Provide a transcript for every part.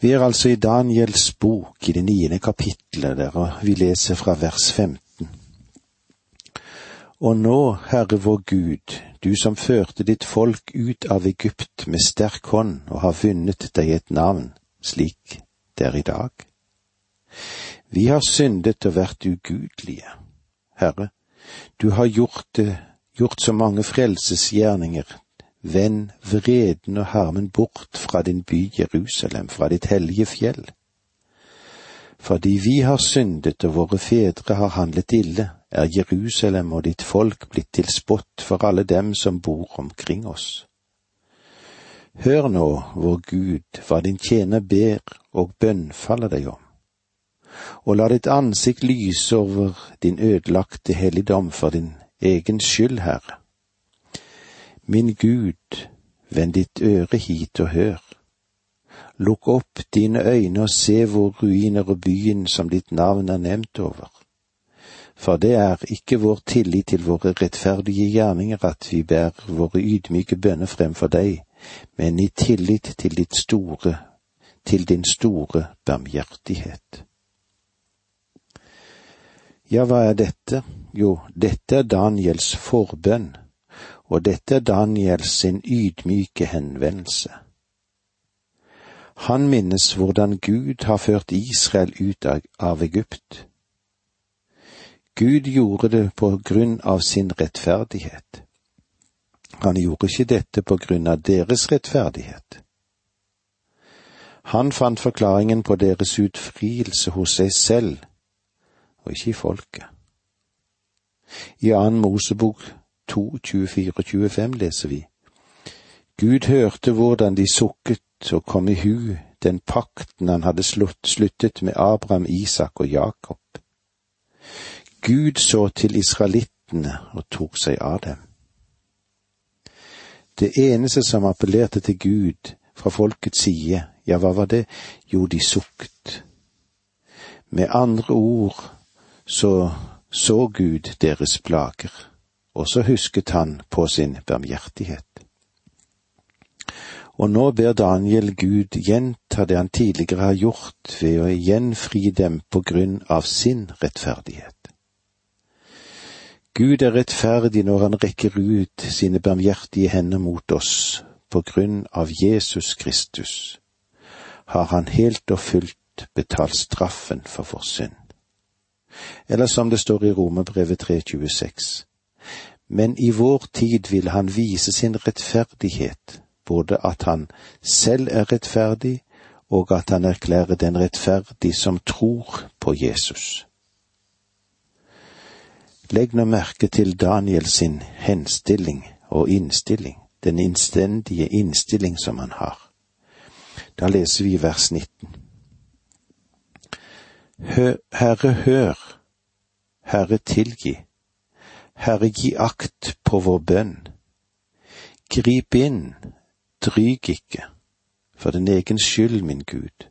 Vi er altså i Daniels bok i det niende kapitlet der, og vi leser fra vers 15. Og nå, Herre vår Gud, du som førte ditt folk ut av Egypt med sterk hånd og har vunnet deg et navn, slik det er i dag. Vi har syndet og vært ugudelige. Herre, du har gjort det, gjort så mange frelsesgjerninger Vend vreden og harmen bort fra din by Jerusalem, fra ditt hellige fjell. Fordi vi har syndet og våre fedre har handlet ille, er Jerusalem og ditt folk blitt til spott for alle dem som bor omkring oss. Hør nå, vår Gud, hva din tjener ber og bønnfaller deg om, og la ditt ansikt lyse over din ødelagte helligdom for din egen skyld, Herre Min Gud, vend ditt øre hit og hør. Lukk opp dine øyne og se hvor ruiner og byen som ditt navn er nevnt over. For det er ikke vår tillit til våre rettferdige gjerninger at vi bærer våre ydmyke bønner frem for deg, men i tillit til ditt store, til din store barmhjertighet. Ja, hva er dette? Jo, dette er Daniels forbønn og dette er Daniel sin ydmyke henvendelse. Han minnes hvordan Gud har ført Israel ut av Egypt. Gud gjorde det på grunn av sin rettferdighet. Han gjorde ikke dette på grunn av deres rettferdighet. Han fant forklaringen på deres utfrielse hos seg selv, og ikke i folket. I annen Mosebok 2, 24 og 25 leser vi. Gud hørte hvordan de sukket og kom i hu den pakten han hadde sluttet med Abraham, Isak og Jakob. Gud så til israelittene og tok seg av dem. Det eneste som appellerte til Gud fra folkets side, ja, hva var det? Jo, de sukket. Med andre ord så så Gud deres plager og så husket han på sin barmhjertighet. Og nå ber Daniel Gud gjenta det han tidligere har gjort ved å gjenfri dem på grunn av sin rettferdighet. Gud er rettferdig når han rekker ut sine barmhjertige hender mot oss på grunn av Jesus Kristus. Har han helt og fullt betalt straffen for vår synd. Eller som det står i Romerbrevet 326 men i vår tid vil han vise sin rettferdighet, både at han selv er rettferdig, og at han erklærer den rettferdig som tror på Jesus. Legg nå merke til Daniel sin henstilling og innstilling, den innstendige innstilling som han har. Da leser vi vers 19. Herre, hør, Herre, tilgi Herre, gi akt på vår bønn. Grip inn, dryg ikke, for din egen skyld, min Gud,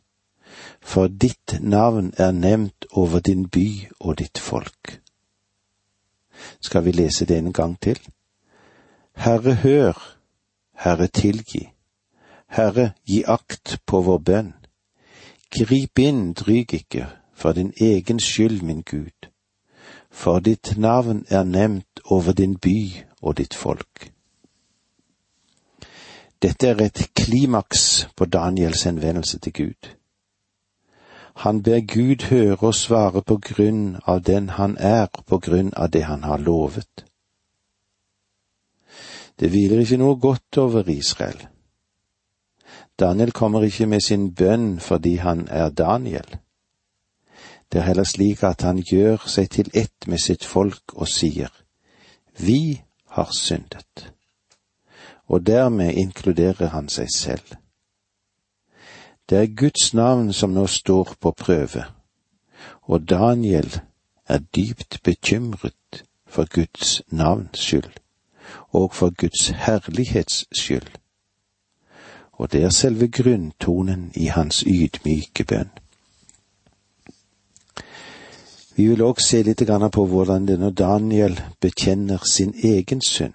for ditt navn er nevnt over din by og ditt folk. Skal vi lese det en gang til? Herre, hør, Herre, tilgi. Herre, gi akt på vår bønn. Grip inn, dryg ikke, for din egen skyld, min Gud for ditt navn er nevnt over din by og ditt folk. Dette er et klimaks på Daniels henvendelse til Gud. Han ber Gud høre og svare på grunn av den han er, på grunn av det han har lovet. Det hviler ikke noe godt over Israel. Daniel kommer ikke med sin bønn fordi han er Daniel. Det er heller slik at han gjør seg til ett med sitt folk og sier, Vi har syndet. Og dermed inkluderer han seg selv. Det er Guds navn som nå står på prøve, og Daniel er dypt bekymret for Guds navns skyld, og for Guds herlighets skyld. Og det er selve grunntonen i hans ydmyke bønn. Vi vil også se litt på hvordan det når Daniel bekjenner sin egen synd.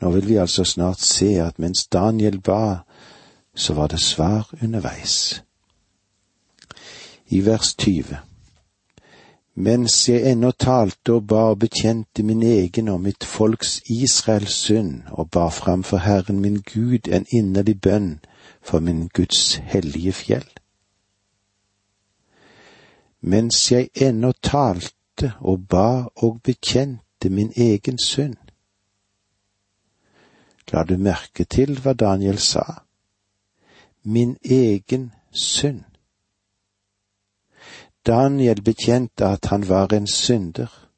Nå vil vi altså snart se at mens Daniel ba, så var det svar underveis. I vers 20 mens jeg ennå talte og ba og bekjente min egen og mitt folks Israels synd og bar fram for Herren min Gud en inderlig bønn for min Guds hellige fjell. Mens jeg ennå talte og ba og bekjente min egen synd. La du merke til hva Daniel sa? Min egen synd. Daniel bekjente at han var en synder.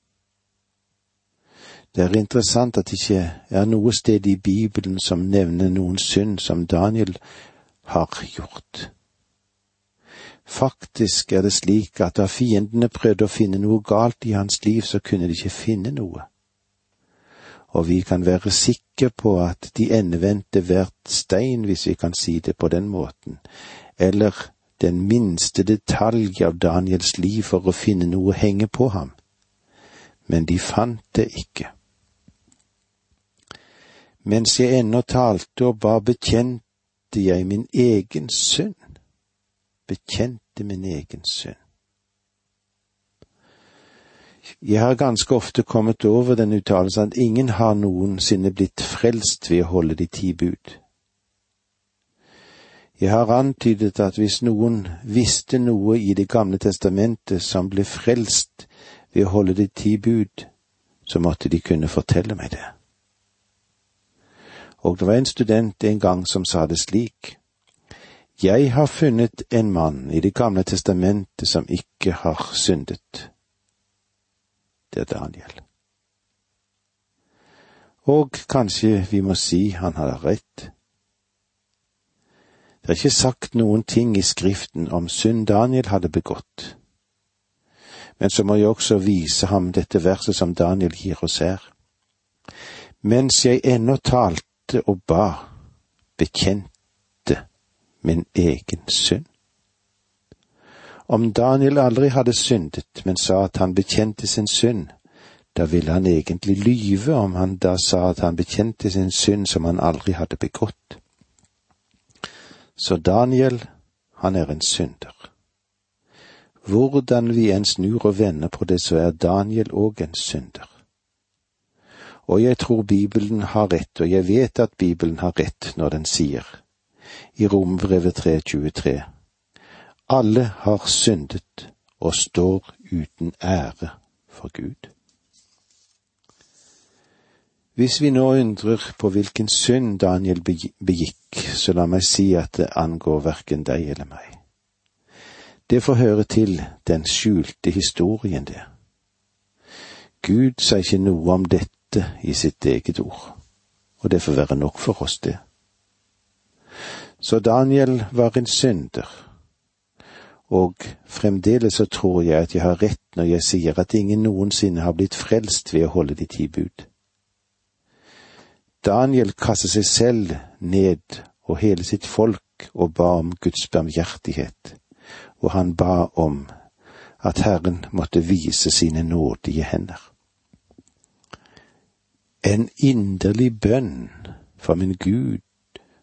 Det er interessant at det ikke er noe sted i Bibelen som nevner noen synd som Daniel har gjort. Faktisk er det slik at da fiendene prøvde å finne noe galt i hans liv, så kunne de ikke finne noe. Og vi kan være sikre på at de endevendte hvert stein, hvis vi kan si det på den måten, eller den minste detalj av Daniels liv for å finne noe å henge på ham, men de fant det ikke. Mens jeg ennå talte og ba, bekjente jeg min egen synd, bekjente min egen synd. Jeg har ganske ofte kommet over den uttalelsen at ingen har noensinne blitt frelst ved å holde de ti bud. Jeg har antydet at hvis noen visste noe i Det gamle testamentet som ble frelst ved å holde de ti bud, så måtte de kunne fortelle meg det. Og det var en student en gang som sa det slik. Jeg har funnet en mann i Det gamle testamentet som ikke har syndet. Det er Daniel. Og kanskje vi må si han hadde rett. Det er ikke sagt noen ting i Skriften om synd Daniel hadde begått. Men så må jeg også vise ham dette verset som Daniel gir oss her. Mens jeg ennå talte og ba, bekjente min egen synd. Om Daniel aldri hadde syndet, men sa at han bekjente sin synd, da ville han egentlig lyve om han da sa at han bekjente sin synd som han aldri hadde begått. Så Daniel, han er en synder. Hvordan vi enn snur og vender på det, så er Daniel òg en synder. Og jeg tror Bibelen har rett, og jeg vet at Bibelen har rett når den sier i Rombrevet 3.23 Alle har syndet og står uten ære for Gud. Hvis vi nå undrer på hvilken synd Daniel begikk, så la meg si at det angår verken deg eller meg. Det får høre til den skjulte historien, det. Gud sa ikke noe om dette i sitt eget ord, og det får være nok for oss, det. Så Daniel var en synder, og fremdeles så tror jeg at jeg har rett når jeg sier at ingen noensinne har blitt frelst ved å holde de ti bud. Daniel kastet seg selv ned og hele sitt folk og ba om Guds barmhjertighet, og han ba om at Herren måtte vise sine nådige hender. En inderlig bønn for min Gud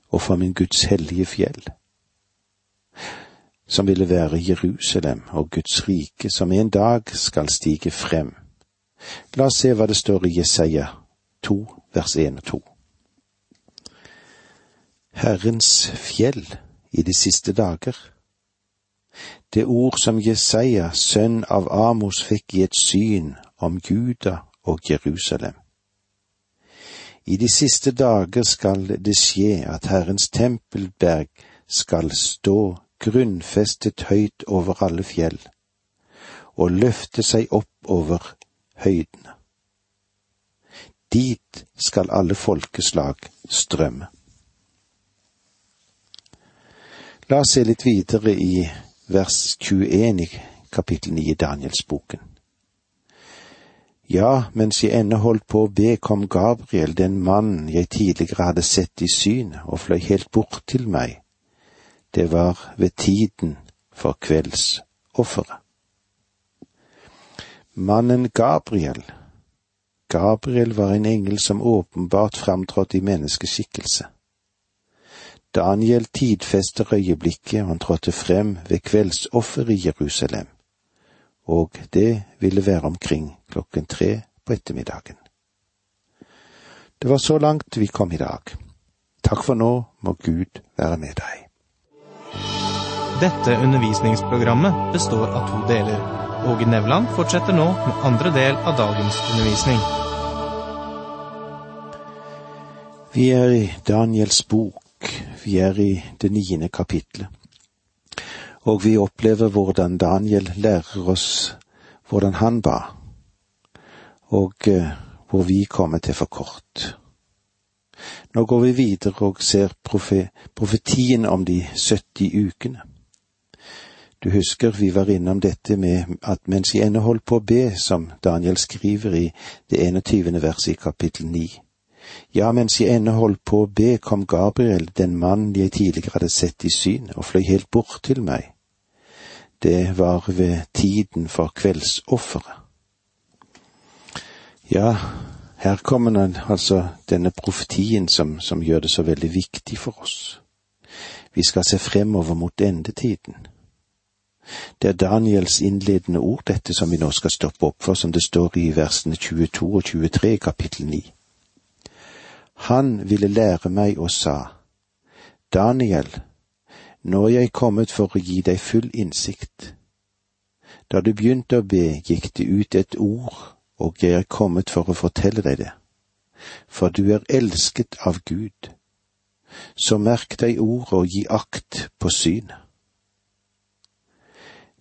og for min Guds hellige fjell, som ville være Jerusalem og Guds rike, som en dag skal stige frem. La oss se hva det står i Jesaja 2, vers 1 og 2. Herrens fjell i de siste dager. Det ord som Jesaja, sønn av Amos, fikk i et syn om Juda og Jerusalem. I de siste dager skal det skje at Herrens tempelberg skal stå grunnfestet høyt over alle fjell, og løfte seg opp over høydene. Dit skal alle folkeslag strømme. La oss se litt videre i vers 21 i kapittel 9 i Danielsboken. Ja, mens jeg ennå holdt på å be, kom Gabriel, den mannen jeg tidligere hadde sett i syn, og fløy helt bort til meg. Det var ved tiden for kveldsofferet. Mannen Gabriel Gabriel var en engel som åpenbart framtrådte i menneskeskikkelse. Daniel tidfester øyeblikket han trådte frem ved kveldsofferet i Jerusalem, og det ville være omkring klokken tre på ettermiddagen. Det var så langt vi kom i dag. Takk for nå, må Gud være med deg. Dette undervisningsprogrammet består av to deler. Åge Nevland fortsetter nå med andre del av dagens undervisning. Vi er i Daniels bok. Vi er i det niende kapitlet. Og vi opplever hvordan Daniel lærer oss hvordan han ba, og eh, hvor vi kommer til for kort. Nå går vi videre og ser profe profetien om de 70 ukene. Du husker vi var innom dette med at mens jeg ennå holdt på å be, som Daniel skriver i det 21. verset i kapittel 9. Ja, mens jeg ennå holdt på å be, kom Gabriel, den mannen jeg tidligere hadde sett i syn, og fløy helt bort til meg. Det var ved tiden for kveldsofferet. Ja, her kommer altså denne profetien som, som gjør det så veldig viktig for oss. Vi skal se fremover mot endetiden. Det er Daniels innledende ord, dette som vi nå skal stoppe opp for, som det står i versene 22 og 23 i kapittel 9. Han ville lære meg og sa, Daniel, nå er jeg kommet for å gi deg full innsikt. Da du begynte å be, gikk det ut et ord og jeg er kommet for å fortelle deg det, for du er elsket av Gud. Så merk deg ordet og gi akt på synet.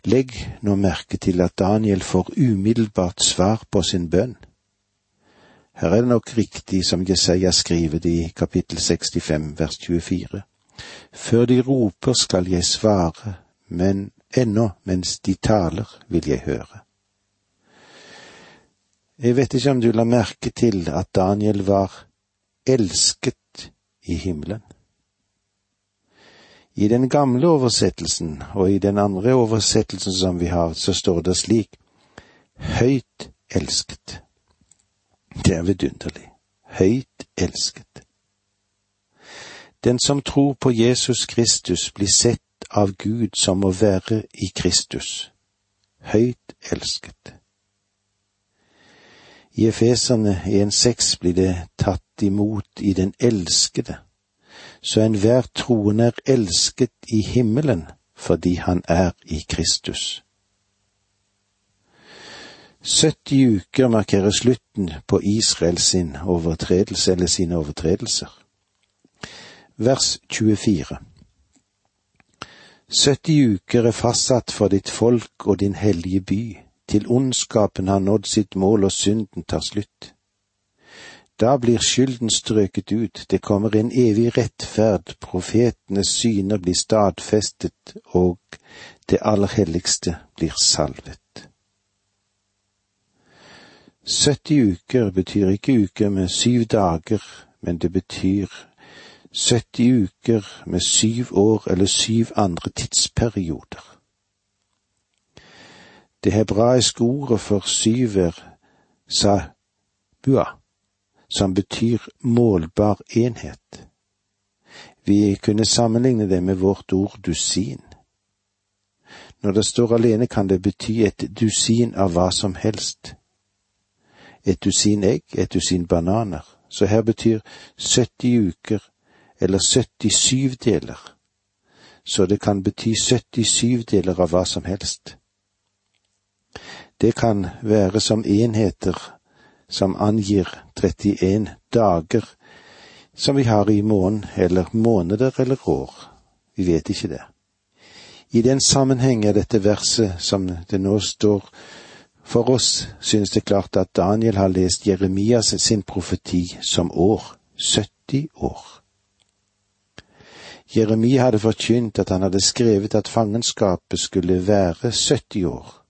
Legg nå merke til at Daniel får umiddelbart svar på sin bønn. Her er det nok riktig som Jesaja skriver det i kapittel 65 vers 24. Før de roper skal jeg svare, men ennå mens de taler vil jeg høre. Jeg vet ikke om du la merke til at Daniel var elsket i himmelen. I den gamle oversettelsen og i den andre oversettelsen som vi har, så står det slik høyt elsket. Det er vidunderlig. Høyt elsket. Den som tror på Jesus Kristus, blir sett av Gud som å være i Kristus. Høyt elsket. I Efeserne 1,6 blir det tatt imot i den elskede, så enhver troende er elsket i himmelen fordi han er i Kristus. 70 uker markerer slutten på Israels sin overtredelse eller sine overtredelser. Vers 24 70 uker er fastsatt for ditt folk og din hellige by til ondskapen har nådd sitt mål og synden tar slutt. Da blir skylden strøket ut, det kommer en evig rettferd, profetenes syner blir stadfestet, og det aller helligste blir salvet. 70 uker betyr ikke uker med syv dager, men det betyr 70 uker med syv år eller syv andre tidsperioder. Det hebraiske ordet for syv er sabua, som betyr målbar enhet. Vi kunne sammenligne det med vårt ord dusin. Når det står alene, kan det bety et dusin av hva som helst. Et dusin egg, et dusin bananer. Så her betyr 70 uker eller 77 deler. Så det kan bety 77 deler av hva som helst. Det kan være som enheter som angir 31 dager, som vi har i måneden, eller måneder eller år. Vi vet ikke det. I den sammenheng er dette verset som det nå står for oss, synes det klart at Daniel har lest Jeremias sin profeti som år, 70 år. Jeremia hadde forkynt at han hadde skrevet at fangenskapet skulle være 70 år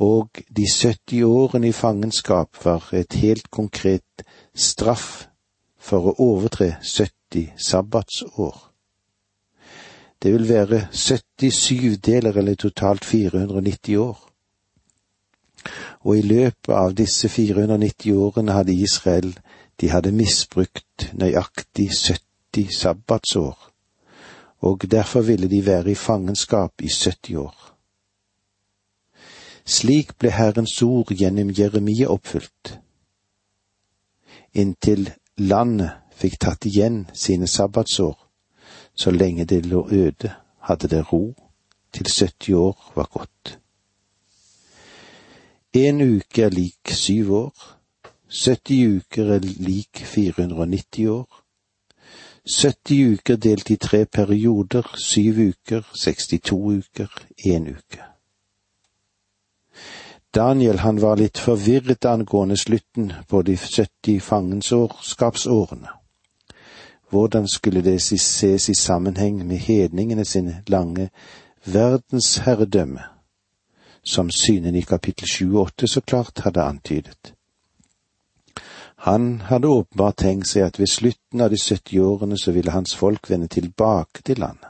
og de 70 årene i fangenskap var et helt konkret straff for å overtre 70 sabbatsår. Det vil være 77 deler eller totalt 490 år. Og i løpet av disse 490 årene hadde Israel, de hadde misbrukt nøyaktig 70 sabbatsår, og derfor ville de være i fangenskap i 70 år. Slik ble Herrens ord gjennom Jeremia oppfylt. Inntil landet fikk tatt igjen sine sabbatsår, så lenge det lå øde, hadde det ro til 70 år var gått. En uke er lik syv år, 70 uker er lik 490 år, 70 uker delt i tre perioder, syv uker, 62 uker, én uke. Daniel han var litt forvirret angående slutten på de 70 fangenskapsårene. Hvordan skulle det ses i sammenheng med hedningene sin lange verdensherredømme, som synen i kapittel 28 så klart hadde antydet. Han hadde åpenbart tenkt seg at ved slutten av de 70 årene så ville hans folk vende tilbake til landet,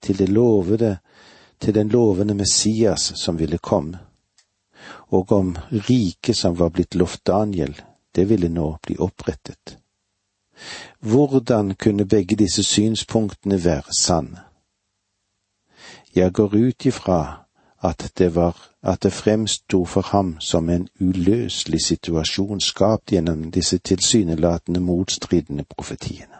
til det lovede, til den lovende Messias som ville komme og om riket som var blitt lovt Daniel, det ville nå bli opprettet. Hvordan kunne begge disse synspunktene være sanne? Jeg går ut ifra at det var at det fremsto for ham som en uløselig situasjon skapt gjennom disse tilsynelatende motstridende profetiene.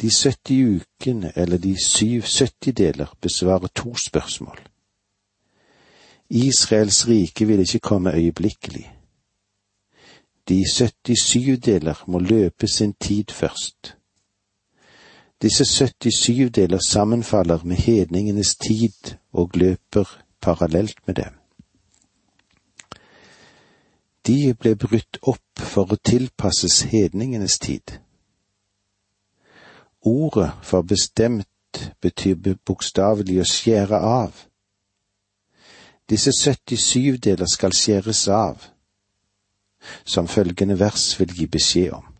De 70 ukene, eller de syv syttideler, besvarer to spørsmål. Israels rike vil ikke komme øyeblikkelig. De 77 deler må løpe sin tid først. Disse 77 deler sammenfaller med hedningenes tid og løper parallelt med dem. De ble brutt opp for å tilpasses hedningenes tid. Ordet for bestemt betyr bokstavelig å skjære av. Disse 77 deler skal skjæres av, som følgende vers vil gi beskjed om.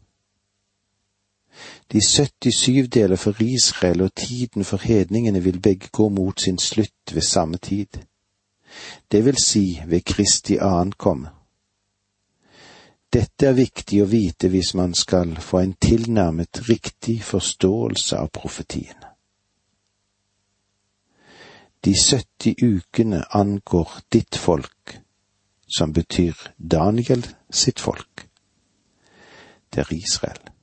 De 77 deler for Israel og tiden for hedningene vil begge gå mot sin slutt ved samme tid, det vil si ved Kristi ankomme. Dette er viktig å vite hvis man skal få en tilnærmet riktig forståelse av profetien. De 70 ukene angår ditt folk, som betyr Daniel sitt folk. Det er Israel.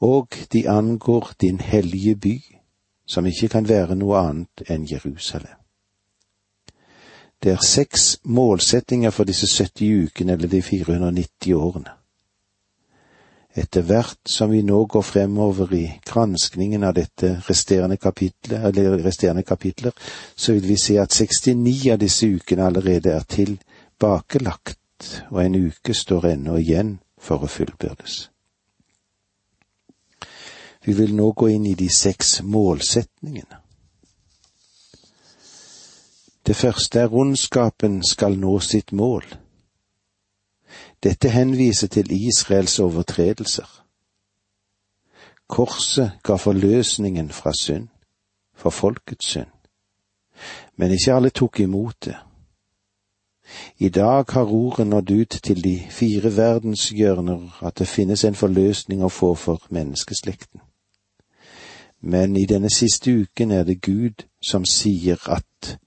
Og de angår din hellige by, som ikke kan være noe annet enn Jerusalem. Det er seks målsettinger for disse 70 ukene eller de 490 årene. Etter hvert som vi nå går fremover i granskningen av dette resterende kapitlet, eller resterende kapitler, så vil vi se at 69 av disse ukene allerede er tilbakelagt, og en uke står ennå igjen for å fullbyrdes. Vi vil nå gå inn i de seks målsetningene. Det første er ondskapen skal nå sitt mål. Dette henviser til Israels overtredelser. Korset ga forløsningen fra synd, for folkets synd. Men ikke alle tok imot det. I dag har ordet nådd ut til de fire verdenshjørner at det finnes en forløsning å få for menneskeslekten. Men i denne siste uken er det Gud som sier at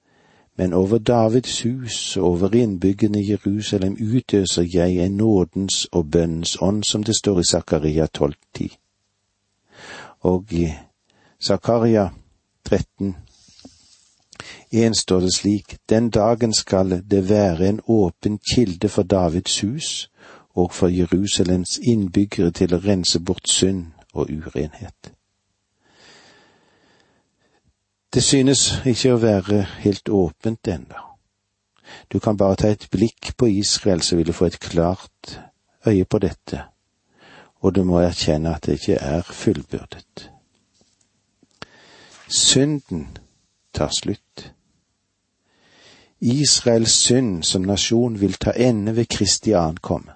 men over Davids hus og over innbyggerne i Jerusalem utøser jeg en nådens og bønnens ånd, som det står i Zakaria 12,10. Og i Zakaria 13, 1 står det slik, Den dagen skal det være en åpen kilde for Davids hus og for Jerusalems innbyggere til å rense bort synd og urenhet. Det synes ikke å være helt åpent ennå. Du kan bare ta et blikk på Israel, så vil du få et klart øye på dette, og du må erkjenne at det ikke er fullbyrdet. Synden tar slutt. Israels synd som nasjon vil ta ende ved Kristi ankomme.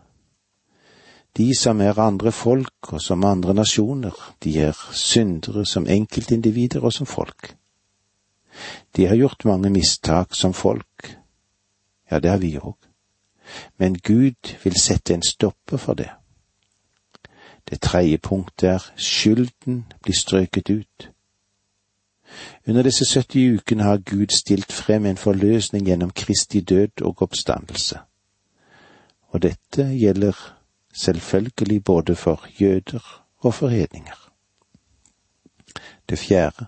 De som er andre folk og som andre nasjoner, de er syndere som enkeltindivider og som folk. De har gjort mange mistak som folk. Ja, det har vi òg. Men Gud vil sette en stopper for det. Det tredje punktet er skylden blir strøket ut. Under disse 70 ukene har Gud stilt frem en forløsning gjennom Kristi død og oppstandelse. Og dette gjelder selvfølgelig både for jøder og for hedninger. Det fjerde.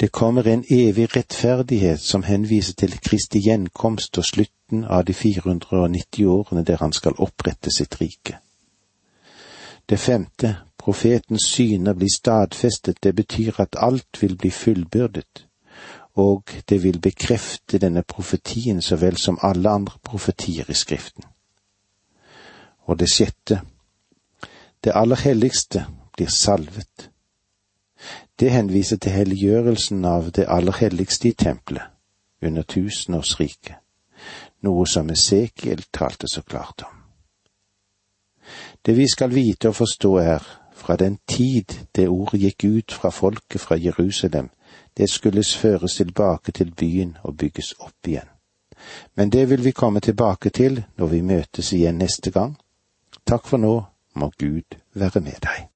Det kommer en evig rettferdighet som henviser til Kristi gjenkomst og slutten av de 490 årene der han skal opprette sitt rike. Det femte, profetens syner blir stadfestet, det betyr at alt vil bli fullbyrdet, og det vil bekrefte denne profetien så vel som alle andre profetier i Skriften. Og det sjette, det aller helligste blir salvet. Det henviser til helliggjørelsen av det aller helligste i tempelet under tusenårsriket, noe som Esekiel talte så klart om. Det vi skal vite og forstå er, fra den tid det ordet gikk ut fra folket fra Jerusalem, det skulle føres tilbake til byen og bygges opp igjen. Men det vil vi komme tilbake til når vi møtes igjen neste gang. Takk for nå, må Gud være med deg.